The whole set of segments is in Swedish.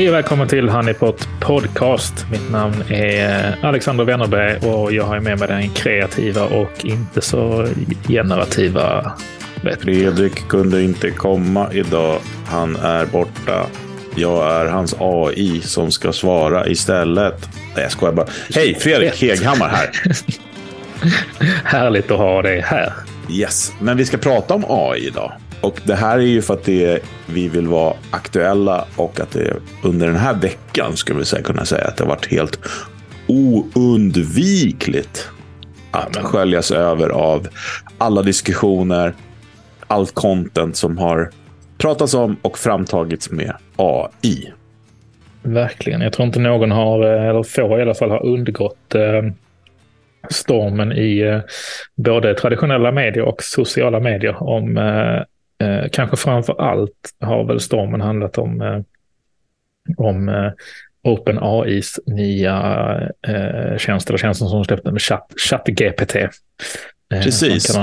Hej och välkommen till Honeypot Podcast. Mitt namn är Alexander Wennerberg och jag har med mig den kreativa och inte så generativa Fredrik kunde inte komma idag. Han är borta. Jag är hans AI som ska svara istället. Nej, jag skojar bara. Hej, Fredrik Heghammar här. Härligt att ha dig här. Yes, men vi ska prata om AI idag. Och det här är ju för att det, vi vill vara aktuella och att det under den här veckan skulle vi kunna säga att det har varit helt oundvikligt att sköljas över av alla diskussioner, allt content som har pratats om och framtagits med AI. Verkligen. Jag tror inte någon har, eller få i alla fall, har undgått eh, stormen i eh, både traditionella medier och sociala medier om eh, Eh, kanske framför allt har väl stormen handlat om, eh, om eh, OpenAIs nya eh, tjänst, eller tjänsten som släppte med ChatGPT. Eh, Precis.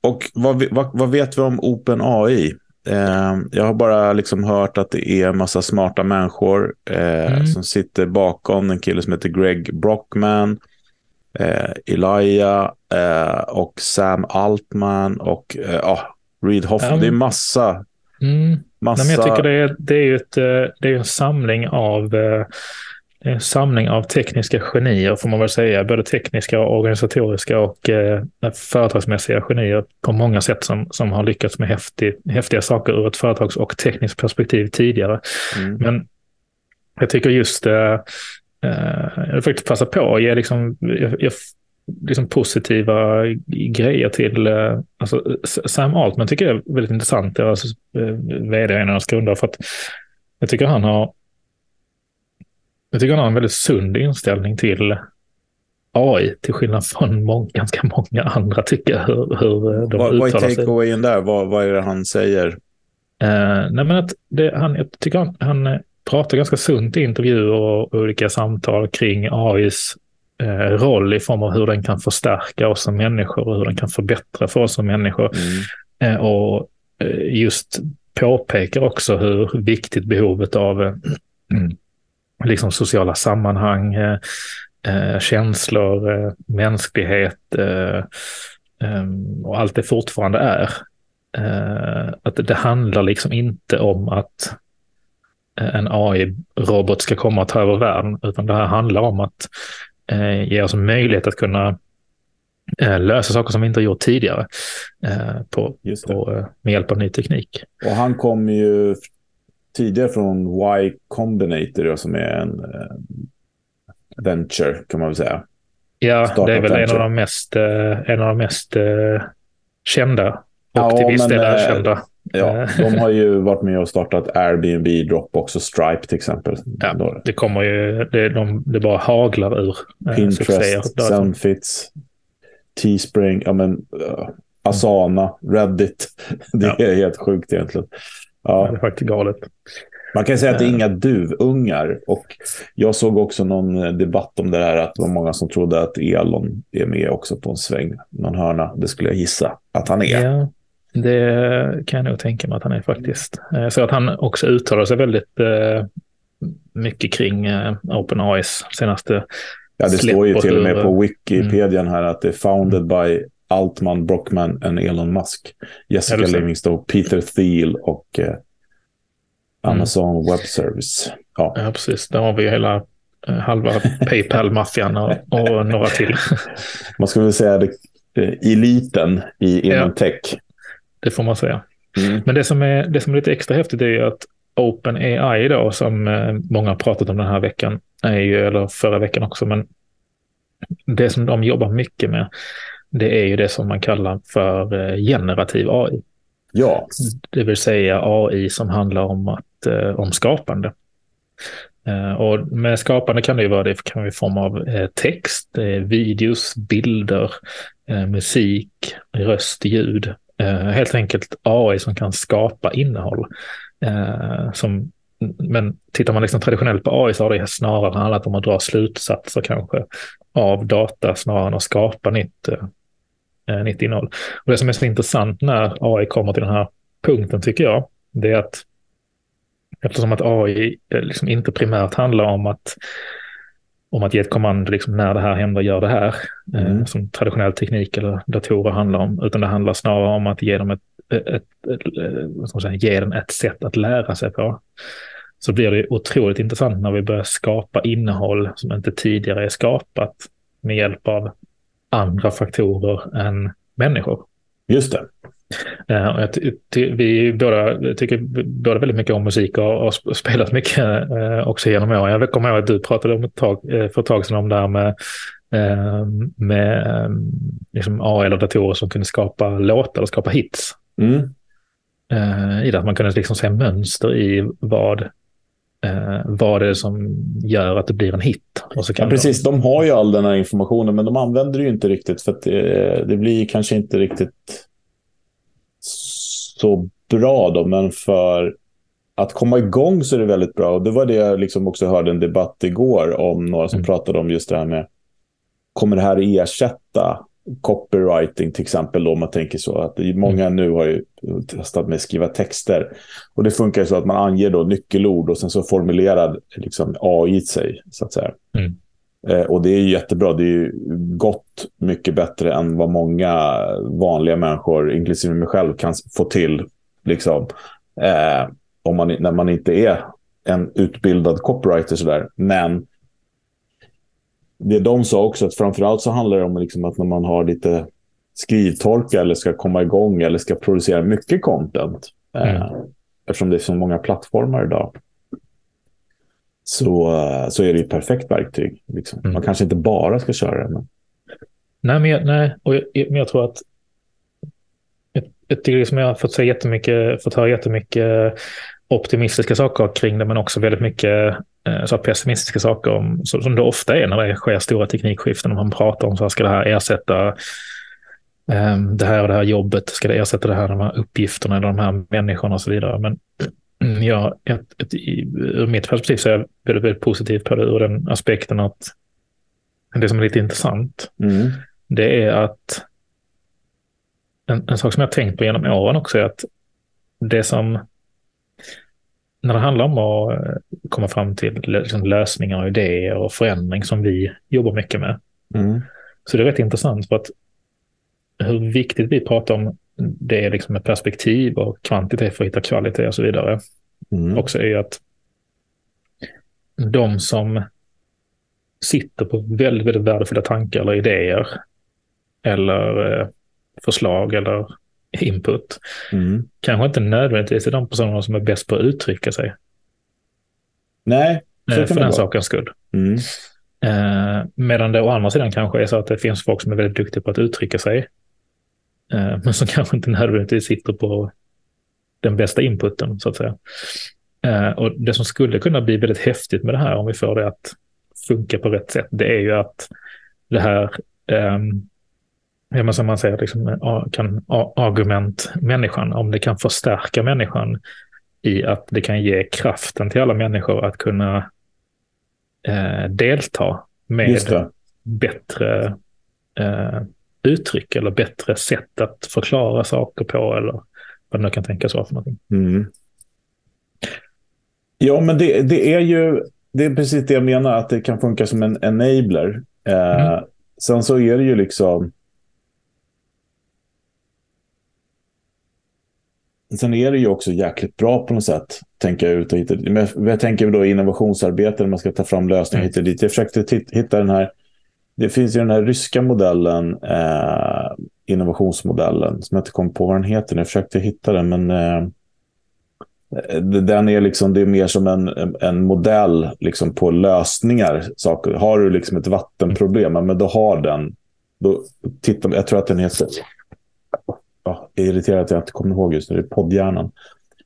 Och vad, vad, vad, vet vi om OpenAI? Eh, jag har bara liksom hört att det är en massa smarta människor eh, mm. som sitter bakom en kille som heter Greg Brockman, eh, Elijah eh, och Sam Altman och eh, Reed Hoffman. Um, det är massa. Mm. massa... Nej, jag tycker det är, det är ett, eh, det är en samling av eh, en samling av tekniska genier får man väl säga. Både tekniska, organisatoriska och eh, företagsmässiga genier på många sätt som, som har lyckats med häftig, häftiga saker ur ett företags och tekniskt perspektiv tidigare. Mm. Men jag tycker just eh, eh jag vill faktiskt passa på att ge liksom, jag, jag liksom positiva grejer till eh, alltså, Sam Altman tycker jag är väldigt intressant. Jag är alltså, eh, vd en av kunder för att jag tycker han har jag tycker han har en väldigt sund inställning till AI, till skillnad från många, ganska många andra tycker hur, hur eh, de vad, uttalar sig. Vad är takeawayen där? Vad, vad är det han säger? Uh, nej men att det, han, jag tycker han, han pratar ganska sunt i intervjuer och olika samtal kring AIs Eh, roll i form av hur den kan förstärka oss som människor och hur den kan förbättra för oss som människor. Mm. Eh, och eh, just påpekar också hur viktigt behovet av liksom sociala sammanhang, känslor, mänsklighet och allt det fortfarande är. Att det handlar liksom inte om att en AI-robot ska komma och ta över världen, utan det här handlar om att eh, ger oss möjlighet att kunna eh, lösa saker som vi inte har gjort tidigare eh, på, på, eh, med hjälp av ny teknik. Och han kom ju tidigare från Y Combinator som är en eh, venture kan man väl säga. Ja, Startup det är väl venture. en av de mest, eh, en av de mest kända och ja, till viss del erkända Ja, eh. de har ju varit med och startat Airbnb, Dropbox och Stripe till exempel. Ja, det kommer ju, det, de, det bara haglar ur eh, Pinterest, Sunfits, Teespring, ja men uh, Asana, Reddit. Det ja. är helt sjukt egentligen. Ja. Det är faktiskt galet. Man kan säga att det är inga duvungar. Och jag såg också någon debatt om det här att det var många som trodde att Elon är med också på en sväng, någon hörna. Det skulle jag gissa att han är. Ja. Det kan jag nog tänka mig att han är faktiskt. Eh, så att han också uttalar sig väldigt eh, mycket kring eh, OpenAIs senaste Ja, det står ju till och med på Wikipedian här att det är founded mm. by Altman, Brockman och Elon Musk. Jessica ja, Livingstone, Peter Thiel och eh, mm. Amazon mm. Web Service. Ja. ja, precis. Där har vi hela eh, halva Paypal-maffian och, och, några till. Man skulle väl säga det, eliten i, inom ja. tech. Det får man säga. Mm. Men det som, är, det som är lite extra häftigt är ju att OpenAI då, som eh, många har pratat om den här veckan, är ju, eller förra veckan också, men det som de jobbar mycket med, det är ju det som man kallar för eh, generativ AI. Ja. Det vill säga AI som handlar om, att, eh, om skapande. Och med skapande kan det ju vara det kan vara i form av text, videos, bilder, musik, röst, ljud Eh, helt enkelt AI som kan skapa innehåll. Eh, som, men tittar man liksom traditionellt på AI så har det snarare handlat om att dra slutsatser kanske av data snarare än att skapa nytt, eh, eh nytt innehåll. Och det som är så intressant när AI kommer till den här punkten tycker jag, det är att Eftersom att AI eh, liksom inte primärt handlar om att, om att ge ett kommando liksom när det här händer, gör det här. Mm. som traditionell teknik eller datorer handlar om. Utan det handlar snarare om att ge dem ett, ett, ett, ett säga, ge den ett sätt att lära sig på så blir det otroligt intressant när vi börjar skapa innehåll som inte tidigare är skapat med hjälp av andra faktorer än människor. Just det. Uh, vi båda tycker båda väldigt mycket om musik och har spelat mycket uh, också genom åren. Jag kommer ihåg att du pratade om ett tag, uh, för ett tag sedan om det här med, med liksom AI eller datorer som kunde skapa låtar och skapa hits. Mm. I det att man kunde liksom se mönster i vad eh, vad det är som gör att det blir en hit. Och så kan ja, precis, de... de har ju all den här informationen men de använder det ju inte riktigt för att det, det blir kanske inte riktigt så bra då, men för att komma igång så är det väldigt bra. Och det var det jag liksom också hörde en debatt igår om några som mm. pratade om just det här med kommer det här ersätta copywriting till exempel, om man tänker så. Att många mm. nu har ju testat med att skriva texter. Och det funkar ju så att man anger då nyckelord och sen så formulerar liksom AI sig, så att säga. Mm. Eh, och det är jättebra. Det är gott mycket bättre än vad många vanliga människor, inklusive mig själv, kan få till. Liksom, eh, om man, när man inte är en utbildad copywriter. Sådär. Men det de sa också, att framförallt så handlar det om liksom att när man har lite skrivtorka eller ska komma igång eller ska producera mycket content. Eh, mm. Eftersom det är så många plattformar idag. Så, så är det ett perfekt verktyg. Liksom. Mm. Man kanske inte bara ska köra det. Men... Nej, men jag, nej, och jag, men jag tror att jag tycker liksom jag har fått, säga jättemycket, fått höra jättemycket optimistiska saker kring det, men också väldigt mycket Eh, så pessimistiska saker om, som det ofta är när det sker stora teknikskiften. Om man pratar om så här, ska det här ersätta um, det här och det här jobbet, ska det ersätta det här, de här uppgifterna eller de här människorna och så vidare. Men ja, ett, ett, ur mitt perspektiv så är jag väldigt, väldigt positiv på det ur den aspekten att det som är lite intressant, mm. det är att en, en sak som jag tänkt på genom åren också är att det som när det handlar om att eh, komma fram till liksom lösningar och idéer och förändring som vi jobbar mycket med. Mm. Så det är rätt intressant för att hur viktigt vi pratar om det är liksom med perspektiv och kvantitet för att hitta kvalitet och så vidare. Mm. Också är att de som sitter på väldigt, väldigt värdefulla tankar eller idéer eller eh, förslag eller input. Mm. Kanske inte nödvändigtvis är de personerna som är bäst på att uttrycka sig. Nej, så eh, För den sakens skull. Mm. Eh, medan det å andra sidan kanske är så att det finns folk som är väldigt duktiga på att uttrycka sig. Eh, men som kanske inte nödvändigtvis sitter på den bästa inputen, så att säga. Eh, och det som skulle kunna bli väldigt häftigt med det här, om vi får det att funka på rätt sätt, det är ju att det här um, ja, som man säger, liksom, kan argument människan, om det kan förstärka människan i att det kan ge kraften till alla människor att kunna eh, delta med bättre eh, uttryck eller bättre sätt att förklara saker på eller vad det nu kan tänkas vara för någonting. Mm. Ja, men det, det, är ju det är precis det jag menar, att det kan funka som en enabler. Eh, mm. Sen så är det ju liksom Sen är det ju också jäkligt bra på något sätt, tänker jag ut och hitta. Men jag tänker då innovationsarbete, när man ska ta fram lösningar mm. hit och dit. Jag försökte hitta den här, det finns ju den här ryska modellen, eh, innovationsmodellen, som jag inte kommer på vad den heter. Jag försökte hitta den, men eh, den är liksom, det är mer som en, en modell liksom på lösningar. Saker. Har du liksom ett vattenproblem, men då har den, då, titta, jag tror att den heter ja, jag är irriterad att jag inte kommer ihåg just nu, det är poddhjärnan.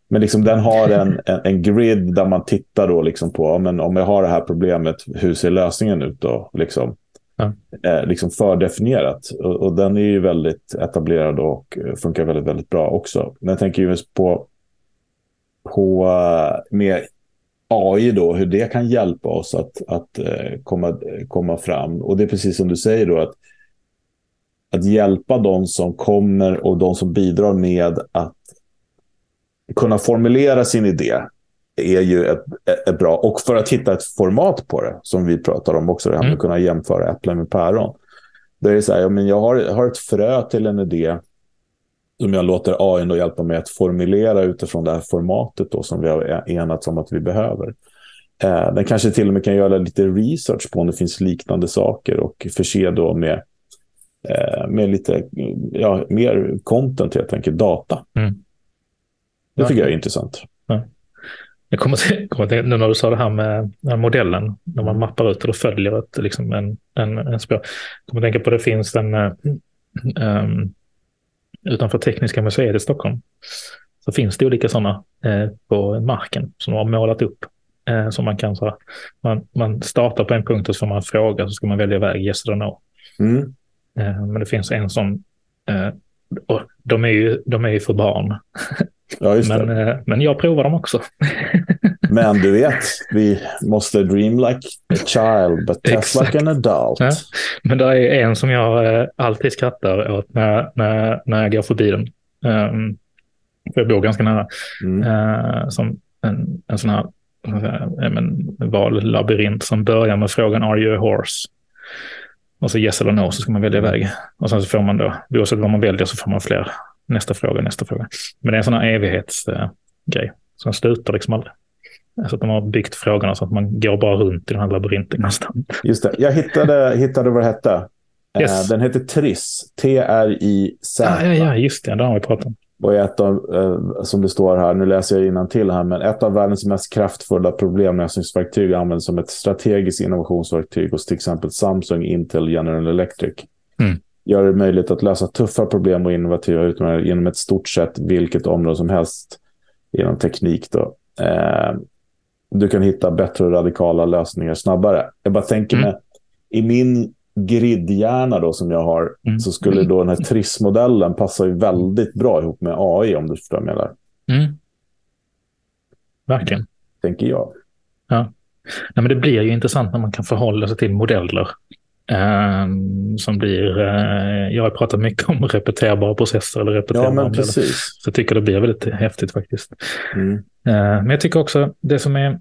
Men liksom, den har en, en, en, grid där man tittar då liksom på ja, men om jag har det här problemet, hur ser lösningen ut då? Liksom, ja. eh, liksom fördefinierat. Och, och, den är ju väldigt etablerad och eh, funkar väldigt, väldigt bra också. Men jag tänker just på, på eh, med AI då, hur det kan hjälpa oss att, att eh, komma, komma fram. Och det är precis som du säger då, att att hjälpa de som kommer och de som bidrar med att kunna formulera sin idé är ju ett, ett, bra. Och för att hitta ett format på det, som vi pratar om också, det här med mm. att kunna jämföra äpplen med päron. Då är det så här, ja, men jag har, har ett frö till en idé som jag låter AI hjälpa mig att formulera utifrån det här formatet då, som vi har enats om att vi behöver. Eh, den kanske till och med kan göra lite research på om det finns liknande saker och förse då med, eh, med lite ja, mer content, helt enkelt, data. Mm. Det tycker jag är intressant. Ja. Jag kommer till, nu när du sa det här med, modellen, när man mappar ut och följer ett, liksom en, en, en spår. Jag kommer tänka på att det finns en, um, utanför Tekniska museet i Stockholm, så finns det olika sådana eh, på marken som de har målat upp. Eh, som man kan så man, man startar på en punkt och så får man fråga så ska man välja väg, yes eller no. Mm. Eh, men det finns en sån, eh, och de är ju, de är ju för barn. Ja, men, eh, men jag provar dem också. men du vet, vi måste dream like a child but test like an adult. Ja. Men det är en som jag eh, alltid skrattar åt när, när, när jag går förbi den. Um, för jag bor ganska nära. Mm. Uh, som en, en sån här men, vallabyrint som börjar med frågan Are you a horse? Och så yes eller no så ska man välja väg. Och sen så får man då, oavsett vad man väljer så får man fler nästa fråga, nästa fråga. Men det är en sån här evighetsgrej. Den slutar liksom aldrig. Alltså att de har byggt frågorna så att man går bara runt i den här labyrinten nästan. Just det. Jag hittade, hittade vad det hette. Eh, yes. Den heter Triss. T-R-I-Z. Ja, ja, ja, just det. Den har vi pratat om. Och ett av, eh, som det står här, nu läser jag till här, men ett av världens mest kraftfulla problemlösningsverktyg används som ett strategiskt innovationsverktyg hos till exempel Samsung, Intel, General Electric. Mm. Gör det möjligt att lösa tuffa problem och innovativa utmaningar inom ett stort sett vilket område som helst genom teknik. Då. Eh, du kan hitta bättre och radikala lösningar snabbare. Jag bara tänker mm. mig, i min gridhjärna då som jag har, mm. så skulle då den här TRIS-modellen passa ju väldigt bra ihop med AI om du förstår vad jag menar. Mm. Verkligen. Tänker jag. Ja. Nej, men det blir ju intressant när man kan förhålla sig till modeller eh, som blir... Eh, jag har pratat mycket om repeterbara processer eller repeterbara ja. Så jag tycker det blir väldigt häftigt faktiskt. Mm. Eh, men jag tycker också det som är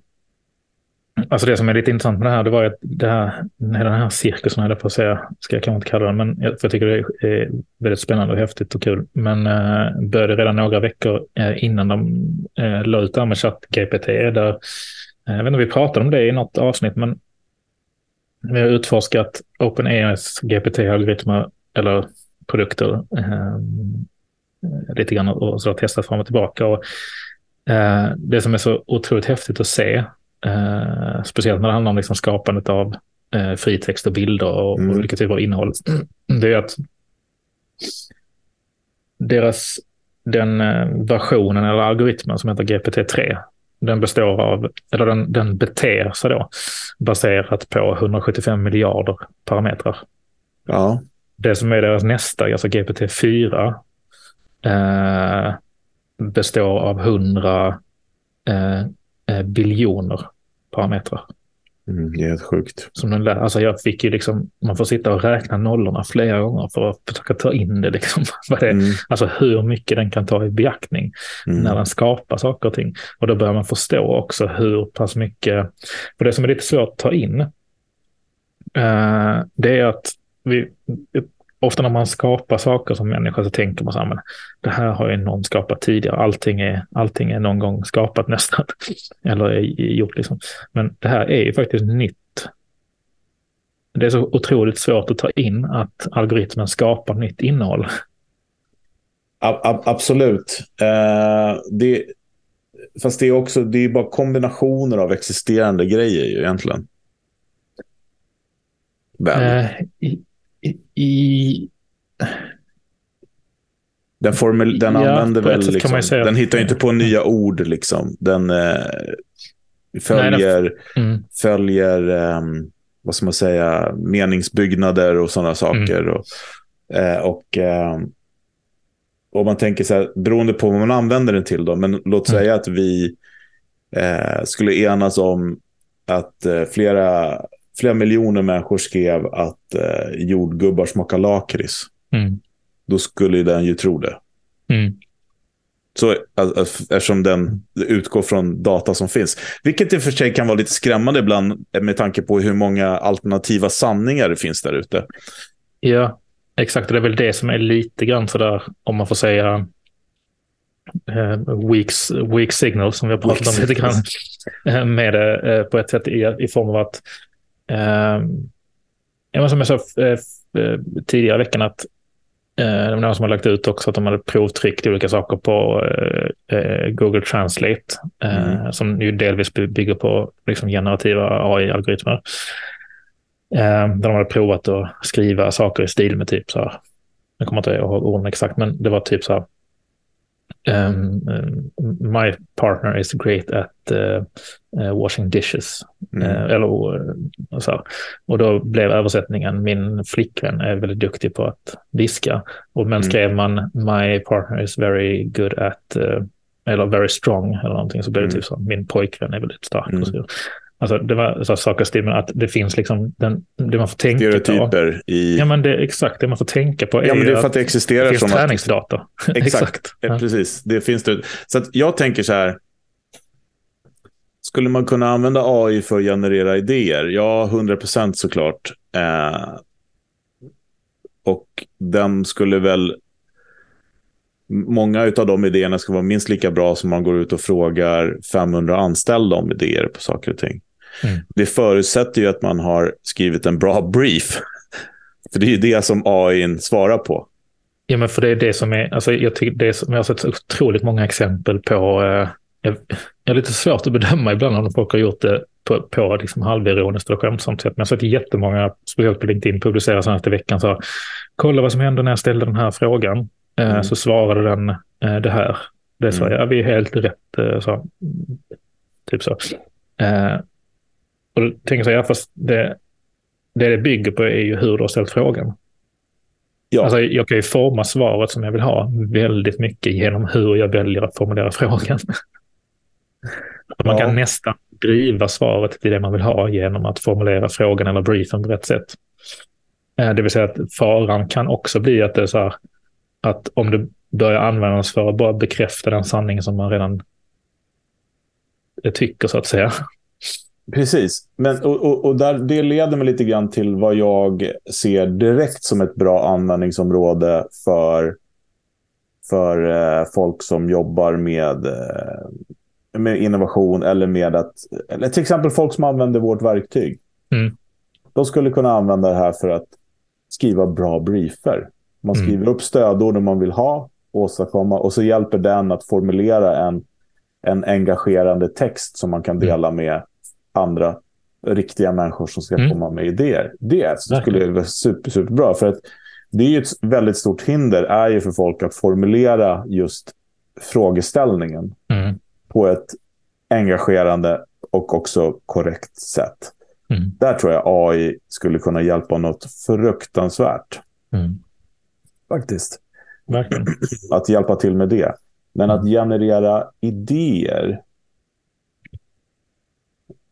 Alltså det som är lite intressant med det här, det var att det här, den här cirkusen, höll jag på att säga, ska jag kanske inte kalla den, men jag, för jag tycker det är väldigt spännande och häftigt och kul. Men eh, började redan några veckor eh, innan de eh, la ut det här med ChatGPT, där, eh, jag vet inte om vi pratade om det i något avsnitt, men vi har utforskat OpenAIs GPT-algoritmer eller produkter eh, lite grann och så testat fram och tillbaka. Och, eh, det som är så otroligt häftigt att se Eh, speciellt när det handlar om liksom skapandet av eh, fritext och bilder och, mm. och olika typer av innehåll. Det är att deras, den eh, versionen eller algoritmen som heter GPT-3, den består av, eller den, den beter sig då baserat på 175 miljarder parametrar. Ja. Det som är deras nästa, alltså GPT-4, eh, består av 100 eh, eh, biljoner parametrar. Mm, det är helt sjukt. Som den lär, alltså jag fick ju liksom, man får sitta och räkna nollorna flera gånger för att försöka ta in det. Liksom, vad det mm. Alltså hur mycket den kan ta i beaktning mm. när den skapar saker och ting. Och då börjar man förstå också hur pass mycket, för det som är lite svårt att ta in, uh, det är att vi, ofta när man skapar saker som människa så tänker man så här, men det här har ju någon skapat tidigare. Allting är, allting är någon gång skapat nästan. Eller gjort liksom. Men det här är ju faktiskt nytt. Det är så otroligt svårt att ta in att algoritmen skapar nytt innehåll. absolut. Uh, det, fast det är också det är bara kombinationer av existerande grejer ju egentligen. Väl? Uh, i... Den, formel, den ja, använder väl, liksom, den hittar inte på nya ord liksom. Den eh, följer, Nej, mm. följer um, vad ska man säga, meningsbyggnader och sådana saker. Mm. Och, eh, och eh, om man tänker så här, beroende på vad man använder den till då, men låt mm. säga att vi eh, skulle enas om att eh, flera flera miljoner människor skrev att eh, jordgubbar smakar lakrits. Mm. Då skulle den ju tro det. Mm. Så, eftersom den utgår från data som finns. Vilket i och för sig kan vara lite skrämmande ibland med tanke på hur många alternativa sanningar det finns där ute. Ja, exakt. Det är väl det som är lite grann sådär, om man får säga, uh, weak, weak signal som vi har pratat weak om lite grann eh, med det på ett sätt i, i form av att, uh, som jag sa uh, tidigare i veckan, att det var någon som har lagt ut också att de hade provtryckt olika saker på Google Translate, mm. som ju delvis bygger på liksom, generativa AI-algoritmer. där de hade provat att skriva saker i stil med typ så här, jag kommer inte ihåg orden exakt, men det var typ så här, um, my partner is great at uh, uh, washing dishes. Mm. Uh, eller, så. Och då blev översättningen min flickvän är väldigt duktig på att diska. Och men mm. skrev man my partner is very good at eller very strong eller någonting så blev det mm. typ så min pojkvän är väldigt stark. Mm. Och så. Alltså det var så saker stil med att det finns liksom den, det man får tänka Stereotyper på. I... Ja, men det, exakt. Det man får tänka på är, ja, men det är för att det existerar det finns träningsdata. Att... exakt, exakt. Ja. precis. Det finns det. Så att jag tänker så här. Skulle man kunna använda AI för att generera idéer? Ja, 100 procent såklart. Eh, och den skulle väl... Många av de idéerna ska vara minst lika bra som man går ut och frågar 500 anställda om idéer på saker och ting. Mm. Det förutsätter ju att man har skrivit en bra brief. För det är ju det som AI svarar på. Ja, men för det är det som är, alltså jag tycker det som jag har sett otroligt många exempel på. Eh, jag, jag är lite svårt att bedöma ibland om folk har gjort det på, på liksom halvironiskt eller skämtsamt sätt. Men jag har sett jättemånga, speciellt på LinkedIn, publicera senaste veckan så kolla vad som hände när jag ställde den här frågan. Eh, mm. Så svarade den eh, det här. Det sa mm. jag, vi är helt rätt. Eh, så, typ så. Och då tänker jag så här, fast det, det det bygger på är ju hur du har ställt frågan. Ja. Alltså, jag kan ju forma svaret som jag vill ha väldigt mycket genom hur jag väljer att formulera frågan. Man ja. kan nästan driva svaret till det man vill ha genom att formulera frågan eller briefen på rätt sätt. Det vill säga att faran kan också bli att det är så här att om det börjar användas för att bara bekräfta den sanning som man redan tycker så att säga, Precis, Men, och, och, och, där, det leder mig lite grann till vad jag ser direkt som ett bra användningsområde för, för eh, folk som jobbar med, eh, med innovation eller med att, eller till exempel folk som använder vårt verktyg. Mm. De skulle kunna använda det här för att skriva bra briefer. Man mm. skriver mm. upp stödord man vill ha, åstadkomma och så hjälper den att formulera en, en engagerande text som man kan mm. dela med andra riktiga människor som ska mm. komma med idéer. Det skulle vara super, superbra. För att det är ju ett väldigt stort hinder är ju för folk att formulera just frågeställningen mm. på ett engagerande och också korrekt sätt. Mm. Där tror jag AI skulle kunna hjälpa något fruktansvärt. Mm. Faktiskt. Verkligen. Att hjälpa till med det. Men att generera idéer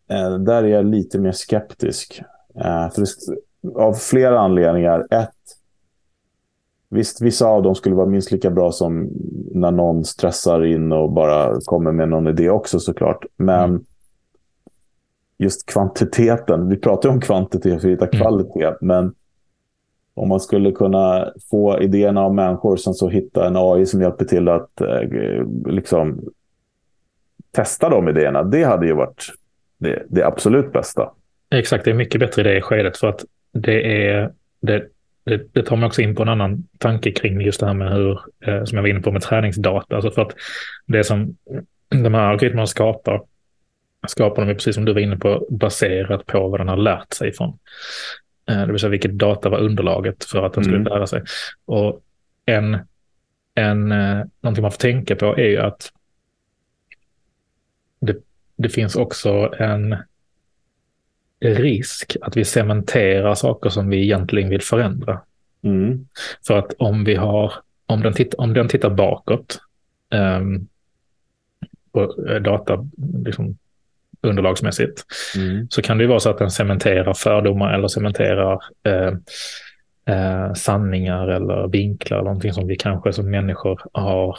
Eh, där är jag lite mer skeptisk. Eh, för av flera anledningar. Ett, visst, vissa av dem skulle vara minst lika bra som när någon stressar in och bara kommer med någon idé också såklart. Men mm. just kvantiteten. Vi pratar om kvantitet för att hitta mm. kvalitet. Mm. Men om man skulle kunna få idéerna av människor som så hitta en AI som hjälper till att eh, liksom testa de idéerna. Det hade ju varit det, det absolut bästa. Exakt, det är mycket bättre i det skedet för att det är det, det, det tar mig också in på en annan tanke kring just det här med hur, eh, som jag var inne på med träningsdata. Alltså för att det som de här algoritmerna skapar, skapar de precis som du var inne på baserat på vad den har lärt sig från. Eh, det vill säga vilket data var underlaget för att den skulle mm. lära sig. Och en, en, eh, någonting man får tänka på är ju att det det finns också en risk att vi cementerar saker som vi egentligen vill förändra. Mm. För att om vi har, om den, titt, om den tittar bakåt um, på eh, data, liksom, underlagsmässigt, mm. så kan det ju vara så att den cementerar fördomar eller cementerar eh, eh, sanningar eller vinklar, någonting som vi kanske som människor har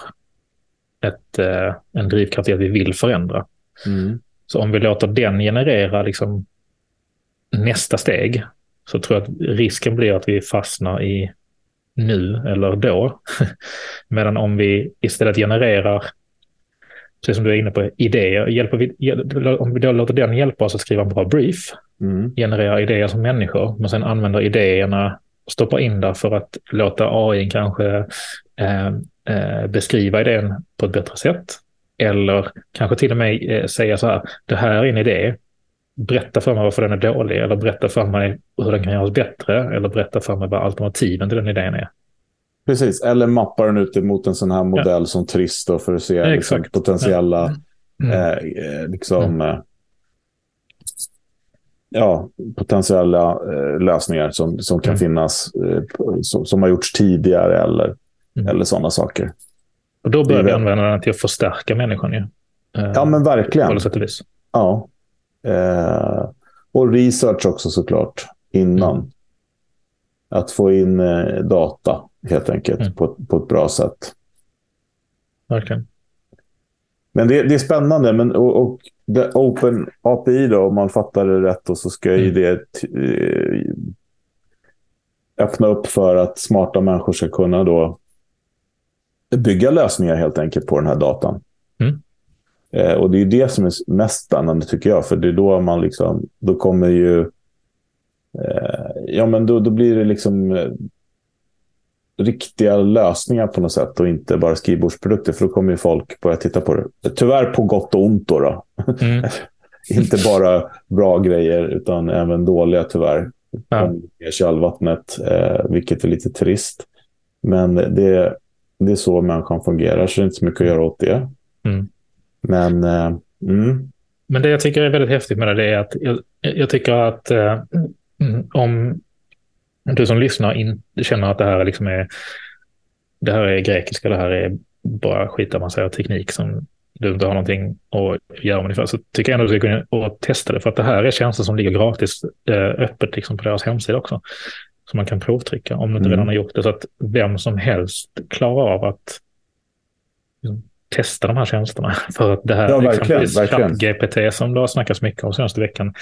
ett, eh, en drivkraft i att vi vill förändra. Mm. Så om vi låter den generera liksom nästa steg så tror jag att risken blir att vi fastnar i nu eller då. Medan om vi istället genererar, precis som du är inne på, idéer. Hjälper vi, om vi då låter den hjälpa oss att skriva en bra brief, mm. generera idéer som människor, men sen använder idéerna stoppa in där för att låta AI kanske eh, eh, beskriva idén på ett bättre sätt. Eller kanske till och med eh, säga så här, det här är en idé, berätta för mig varför den är dålig, eller berätta för mig hur den kan göras bättre, eller berätta för mig vad alternativen till den idén är. Precis, eller mappa den ut mot en sån här modell ja. som Trist för att se ja, liksom, potentiella mm. eh, eh liksom, mm. Eh, ja, potentiella eh, lösningar som, som kan mm. finnas, eh, som, som, har gjorts tidigare eller, mm. eller sådana saker. Och då börjar vi använda den till att förstärka människan ju. Eh, ja, men verkligen. På sätt och vis. Ja. Och research också såklart innan. Mm. Att få in data helt enkelt mm. på, på ett bra sätt. Verkligen. Men det, det är spännande. Men, och, och Open API då, om man fattar det rätt, och så ska mm. ju det eh, öppna upp för att smarta människor ska kunna då bygga lösningar helt enkelt på den här datan. Mm. Eh, och det är det som är mest spännande tycker jag, för det är då man liksom, då kommer ju, eh, ja men då, då blir det liksom eh, riktiga lösningar på något sätt och inte bara skrivbordsprodukter. För då kommer ju folk börja titta på det. Tyvärr på gott och ont då. då. Mm. inte bara bra grejer utan även dåliga tyvärr. Ja. I kölvattnet, eh, vilket är lite trist. Men det, det är så människan fungerar, så det är inte så mycket att göra åt det. Mm. Men, eh, mm. Men det jag tycker är väldigt häftigt med det, det är att jag, jag tycker att eh, om du som lyssnar in, känner att det här, liksom är, det här är grekiska, det här är bara skitavancerad teknik som du inte har någonting att göra med ungefär, så tycker jag ändå att du ska och testa det. För att det här är tjänster som ligger gratis eh, öppet liksom på deras hemsida också. Som man kan provtrycka om du inte mm. redan har gjort det. Så att vem som helst klarar av att liksom, testa de här tjänsterna. För att det här, ja, verkligen, verkligen. GPT som det har snackats mycket om senaste veckan,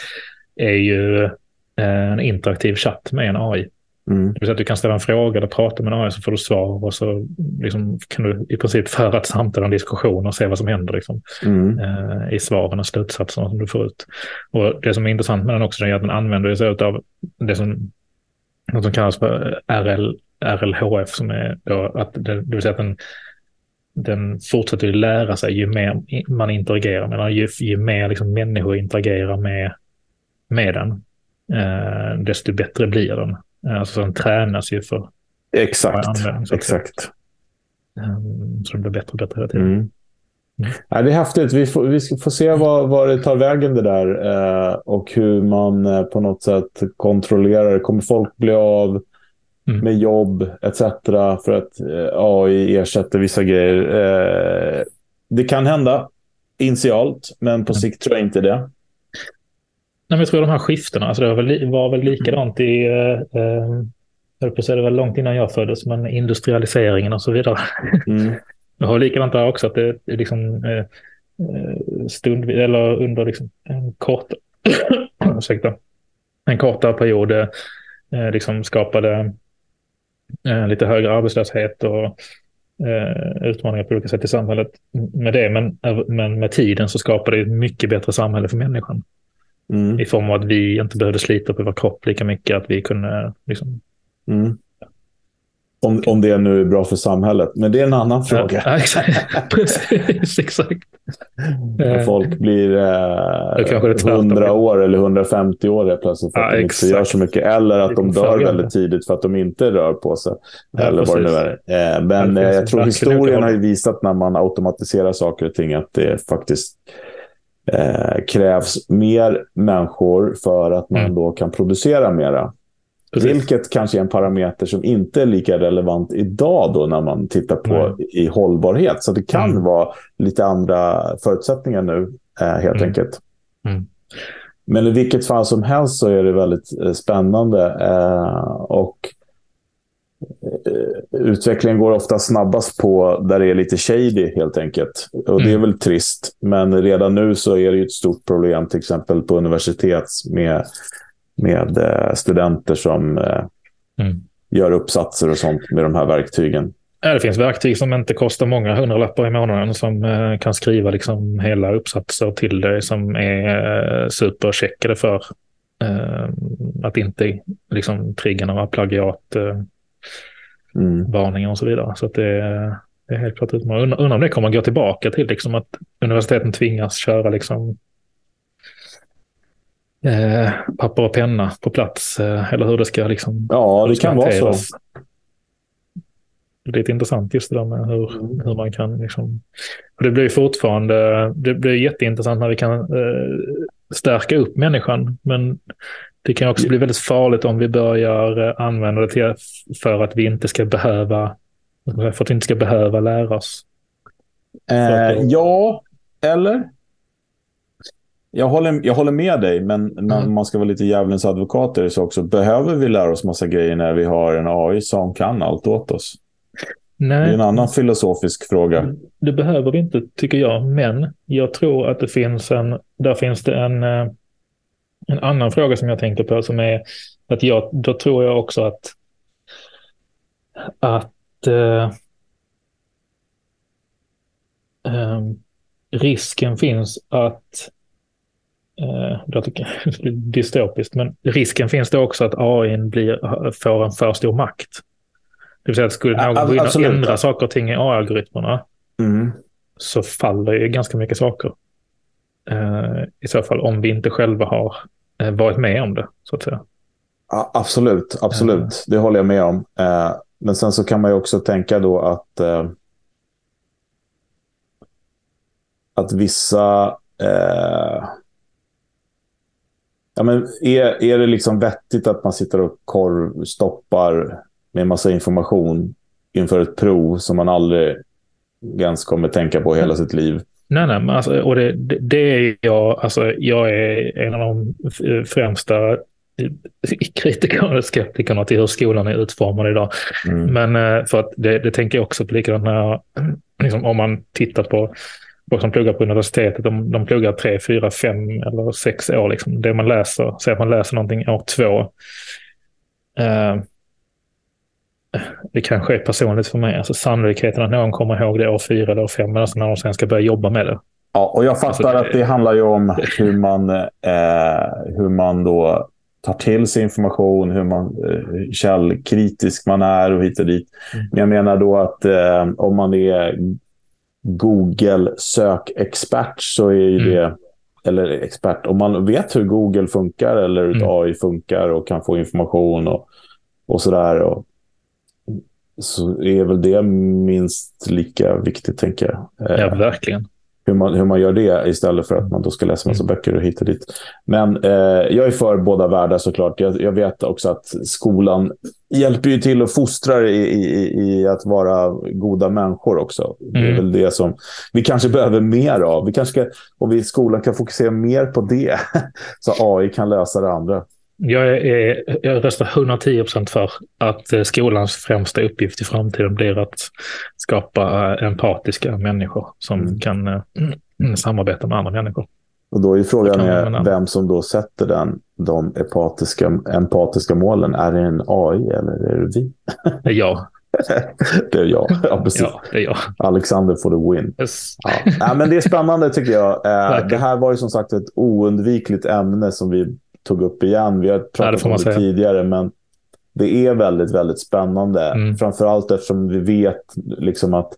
är ju eh, en interaktiv chatt med en AI. Mm. Det vill säga att du kan ställa en fråga eller prata med någon så får du svar och så liksom kan du i princip föra ett samtal och en diskussion och se vad som händer liksom, mm. eh, i svaren och slutsatserna som du får ut. Och det som är intressant med den också är att den använder sig av det som, något som kallas för RL, RLHF som är då att det, det vill säga att den, den fortsätter att lära sig ju mer man interagerar med den, ju, ju mer liksom människor interagerar med, med den, eh, desto bättre blir den. Eh, alltså den tränas ju för Exakt, exakt. Um, så det blir bättre och bättre hela tiden. Mm. Mm. Ja, det är häftigt. Vi får, vi får se vad, vad det tar vägen det där eh, och hur man eh, på något sätt kontrollerar det. Kommer folk bli av mm. med jobb etc. för att eh, AI ersätter vissa grejer? Eh, det kan hända initialt, men på mm. sikt tror jag inte det. Nej, jag tror de här skiftena, alltså det var väl, var väl likadant i, eh, eh på säga, det var långt innan jag föddes, men industrialiseringen och så vidare. Mm. jag har likadant där också, att det är liksom eh, eh stund, eller under liksom en kort, ursäkta, en kortare period eh, liksom skapade eh, lite högre arbetslöshet och eh, utmaningar på olika sätt i samhället med det. Men, men med tiden så skapade det ett mycket bättre samhälle för människan. Mm. I form av att vi inte behövde slita på vår kropp lika mycket. Att vi kunde liksom... Mm. Om, om det nu är bra för samhället. Men det är en annan fråga. Ja, exakt. Precis, exakt. När folk blir eh, 100 år eller 150 år plötsligt för att ja, de inte gör så mycket. Eller att de dör väldigt tidigt för att de inte rör på sig. Ja, eller vad det nu är. Eh, men eh, jag tror historien har ju visat när man automatiserar saker och ting att det faktiskt eh, krävs mer människor för att man mm. då kan producera mera. Precis. Vilket kanske är en parameter som inte är lika relevant idag då när man tittar på mm. i hållbarhet. Så det kan mm. vara lite andra förutsättningar nu eh, helt mm. enkelt. Mm. Men i vilket fall som helst så är det väldigt eh, spännande. Eh, och utvecklingen går ofta snabbast på där det är lite shady helt enkelt. Och det är mm. väl trist. Men redan nu så är det ett stort problem till exempel på universitet med, med eh, studenter som eh, mm. gör uppsatser och sånt med de här verktygen. Det finns verktyg som inte kostar många hundralappar i månaden som eh, kan skriva liksom hela uppsatser till dig som är supercheckade för att inte liksom trigga några plagiat mm. varningar och så vidare. Så att det, det är helt klart utmaning. Undrar, undrar om det kommer att gå tillbaka till liksom att universiteten tvingas köra liksom eh, papper och penna på plats eh, eller hur det ska liksom Ja, det kan vara så. Det är lite intressant just det där med hur, mm. hur man kan liksom... det blir fortfarande, det blir jätteintressant när vi kan eh, stärka upp människan. Men det kan också bli väldigt farligt om vi börjar eh, använda det till för att vi inte ska behöva, för att vi inte ska behöva lära oss. Eh, ja, eller? Jag håller, jag håller med dig, men mm. man ska vara lite djävulens advokat så också. Behöver vi lära oss massa grejer när vi har en AI som kan allt åt oss? Nej. Det är en annan filosofisk fråga. Det behöver vi inte, tycker jag. Men jag tror att det finns en... Där finns det en eh, en annan fråga som jag tänker på som är att jag, då tror jag också att, att eh, eh, risken finns att eh, det blir dystopiskt, men risken finns då också att AI blir, får en för stor makt. Det vill säga att skulle någon gå in och ändra saker och ting i AI-algoritmerna mm. så faller ju ganska mycket saker. Eh, I så fall om vi inte själva har eh, varit med om det, så att säga. Ja, absolut, absolut. Mm. Det håller jag med om. Eh, men sen så kan man ju också tänka då att att vissa... Eh, ja, men är, är det liksom vettigt att man sitter och korvstoppar med massa information inför ett prov som man aldrig ens kommer tänka på hela sitt liv? Nej, nej, men alltså, och det, det, det, är jag, alltså, jag är en av de främsta kritikerna och skeptikerna till hur skolan är utformad idag. Mm. Men eh, för att det, det tänker jag också på likadant när, liksom, om man tittar på folk som pluggar på universitetet, de, de pluggar tre, fyra, fem eller sex år. Liksom. Det man läser, säg att man läser någonting år två. Eh, det kanske är personligt för mig. Alltså sannolikheten att någon kommer ihåg det år fyra eller år fem, alltså när de sen ska börja jobba med det. Ja, och jag fattar alltså det... att det handlar ju om hur man, eh, hur man då tar till sig information, hur man eh, källkritisk man är och hit och dit. Mm. Men jag menar då att eh, om man är Google-sökexpert så är ju mm. det, eller expert, om man vet hur Google funkar eller hur mm. AI funkar och kan få information och, och sådär. Och, så är väl det minst lika viktigt, tänker jag. Ja, eh, verkligen. Hur man, hur man gör det istället för att man då ska läsa massa mm. böcker och hit och dit. Men eh, jag är för båda världar såklart. Jag, jag vet också att skolan hjälper ju till och fostrar i, i, i att vara goda människor också. Mm. Det är mm. väl det som vi kanske behöver mer av. Vi kanske ska, och vi i skolan kan fokusera mer på det, så AI kan lösa det andra. Jag, är, jag röstar 110 procent för att eh, skolans främsta uppgift i framtiden blir att skapa eh, empatiska människor som mm. kan mm, samarbeta med andra människor. Och då är frågan är vem som då sätter den, de empatiska, empatiska målen. Är det en AI eller är det vi? Det är jag. det är jag. Ja, precis. Ja, det är jag. Alexander for the win. Yes. Ja. ja. men det är spännande tycker jag. det här var ju som sagt ett oundvikligt ämne som vi tog upp igen. Vi har pratat om det tidigare, men det är väldigt, väldigt spännande. Mm. Framförallt eftersom vi vet liksom att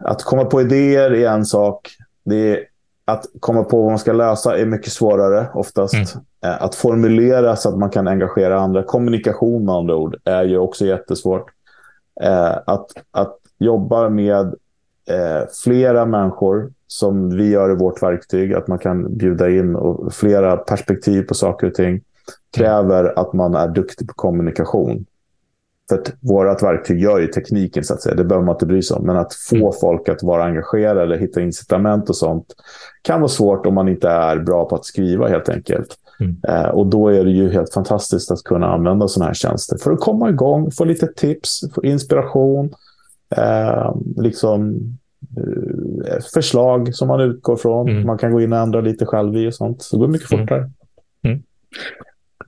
att komma på idéer är en sak. Det är, att komma på vad man ska lösa är mycket svårare oftast. Mm. Eh, att formulera så att man kan engagera andra. Kommunikation med andra ord är ju också jättesvårt. Eh, att, att jobba med eh, flera människor som vi gör i vårt verktyg, att man kan bjuda in och flera perspektiv på saker och ting, kräver att man är duktig på kommunikation. För att vårt verktyg gör ju tekniken, så att säga. Det behöver man inte bry sig om. Men att få mm. folk att vara engagerade eller hitta incitament och sånt kan vara svårt om man inte är bra på att skriva helt enkelt. Mm. Eh, och då är det ju helt fantastiskt att kunna använda sådana här tjänster för att komma igång, få lite tips, få inspiration, eh, liksom förslag som man utgår från. Mm. Man kan gå in och ändra lite själv i och sånt. Så det går mycket mm. fortare. Mm.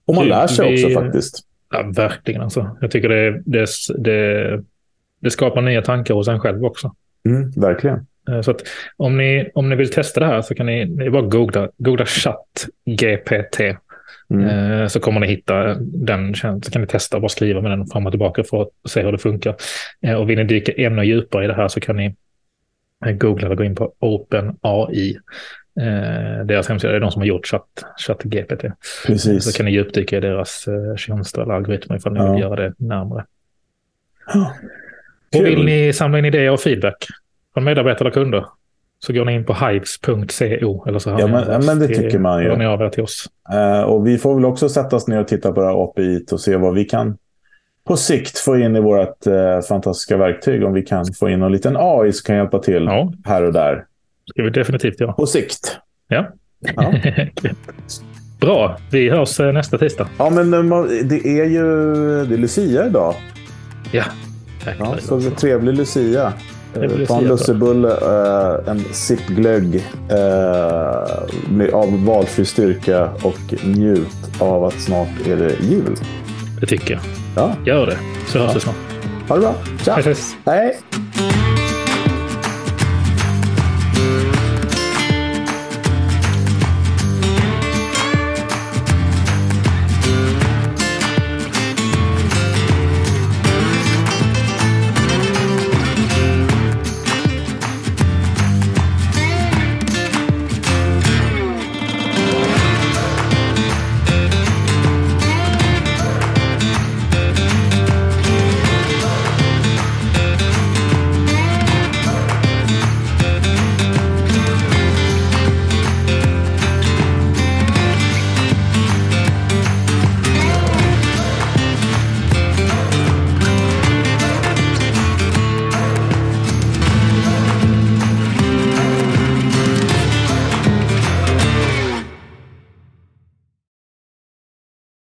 Och man lär sig också faktiskt. Ja, verkligen alltså. Jag tycker det, det, det, det skapar nya tankar hos en själv också. Mm, verkligen. Eh, så att om ni, om ni vill testa det här så kan ni, ni bara googla, googla chatt GPT. Mm. Eh, så kommer ni hitta den, så kan ni testa och bara skriva med den fram och tillbaka för att se hur det funkar. Eh, och vill ni dyka ännu djupare i det här så kan ni googla eller gå in på OpenAI. Deras hemsida är de som har gjort chatt, chatt GPT. Precis. Så kan ni djupdyka i deras tjänster eller algoritmer ifall ni ja. vill göra det närmare. Oh, och vill ni samla in idéer och feedback från medarbetare eller kunder så går ni in på hives.co. Eller så ja, men, men det till, tycker man ju. Ni av till oss. Uh, och vi får väl också sätta oss ner och titta på det här API och se vad vi kan på sikt få in i vårt uh, fantastiska verktyg. Om vi kan få in någon liten AI som kan hjälpa till ja. här och där. Ska vi definitivt göra. På sikt. Ja. ja. Bra, vi hörs eh, nästa tisdag. Ja, men det är ju det är Lucia idag. Ja, ja så trevlig Lucia. Ta en lussebulle, en sippglögg uh, av valfri styrka och njut av att snart är det jul. Det tycker jag. Ja. Gör det, så hörs vi snart. Ha det bra. Tja. Hej. Hej.